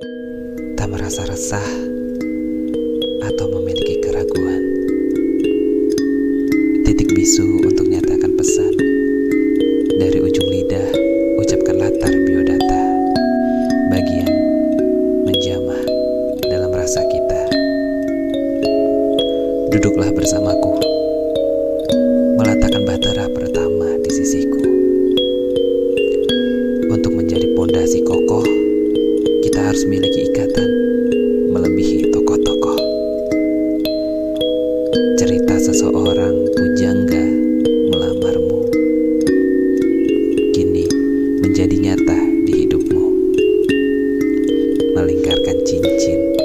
Tak merasa resah atau memiliki keraguan. Titik bisu untuk nyatakan pesan. Dari ujung lidah, ucapkan latar biodata. Bagian menjamah dalam rasa kita. Duduklah bersamaku. Meletakkan bahtera pertama di sisiku. Untuk menjadi pondasi kokoh, harus memiliki ikatan melebihi tokoh-tokoh. Cerita seseorang pujangga melamarmu kini menjadi nyata di hidupmu. Melingkarkan cincin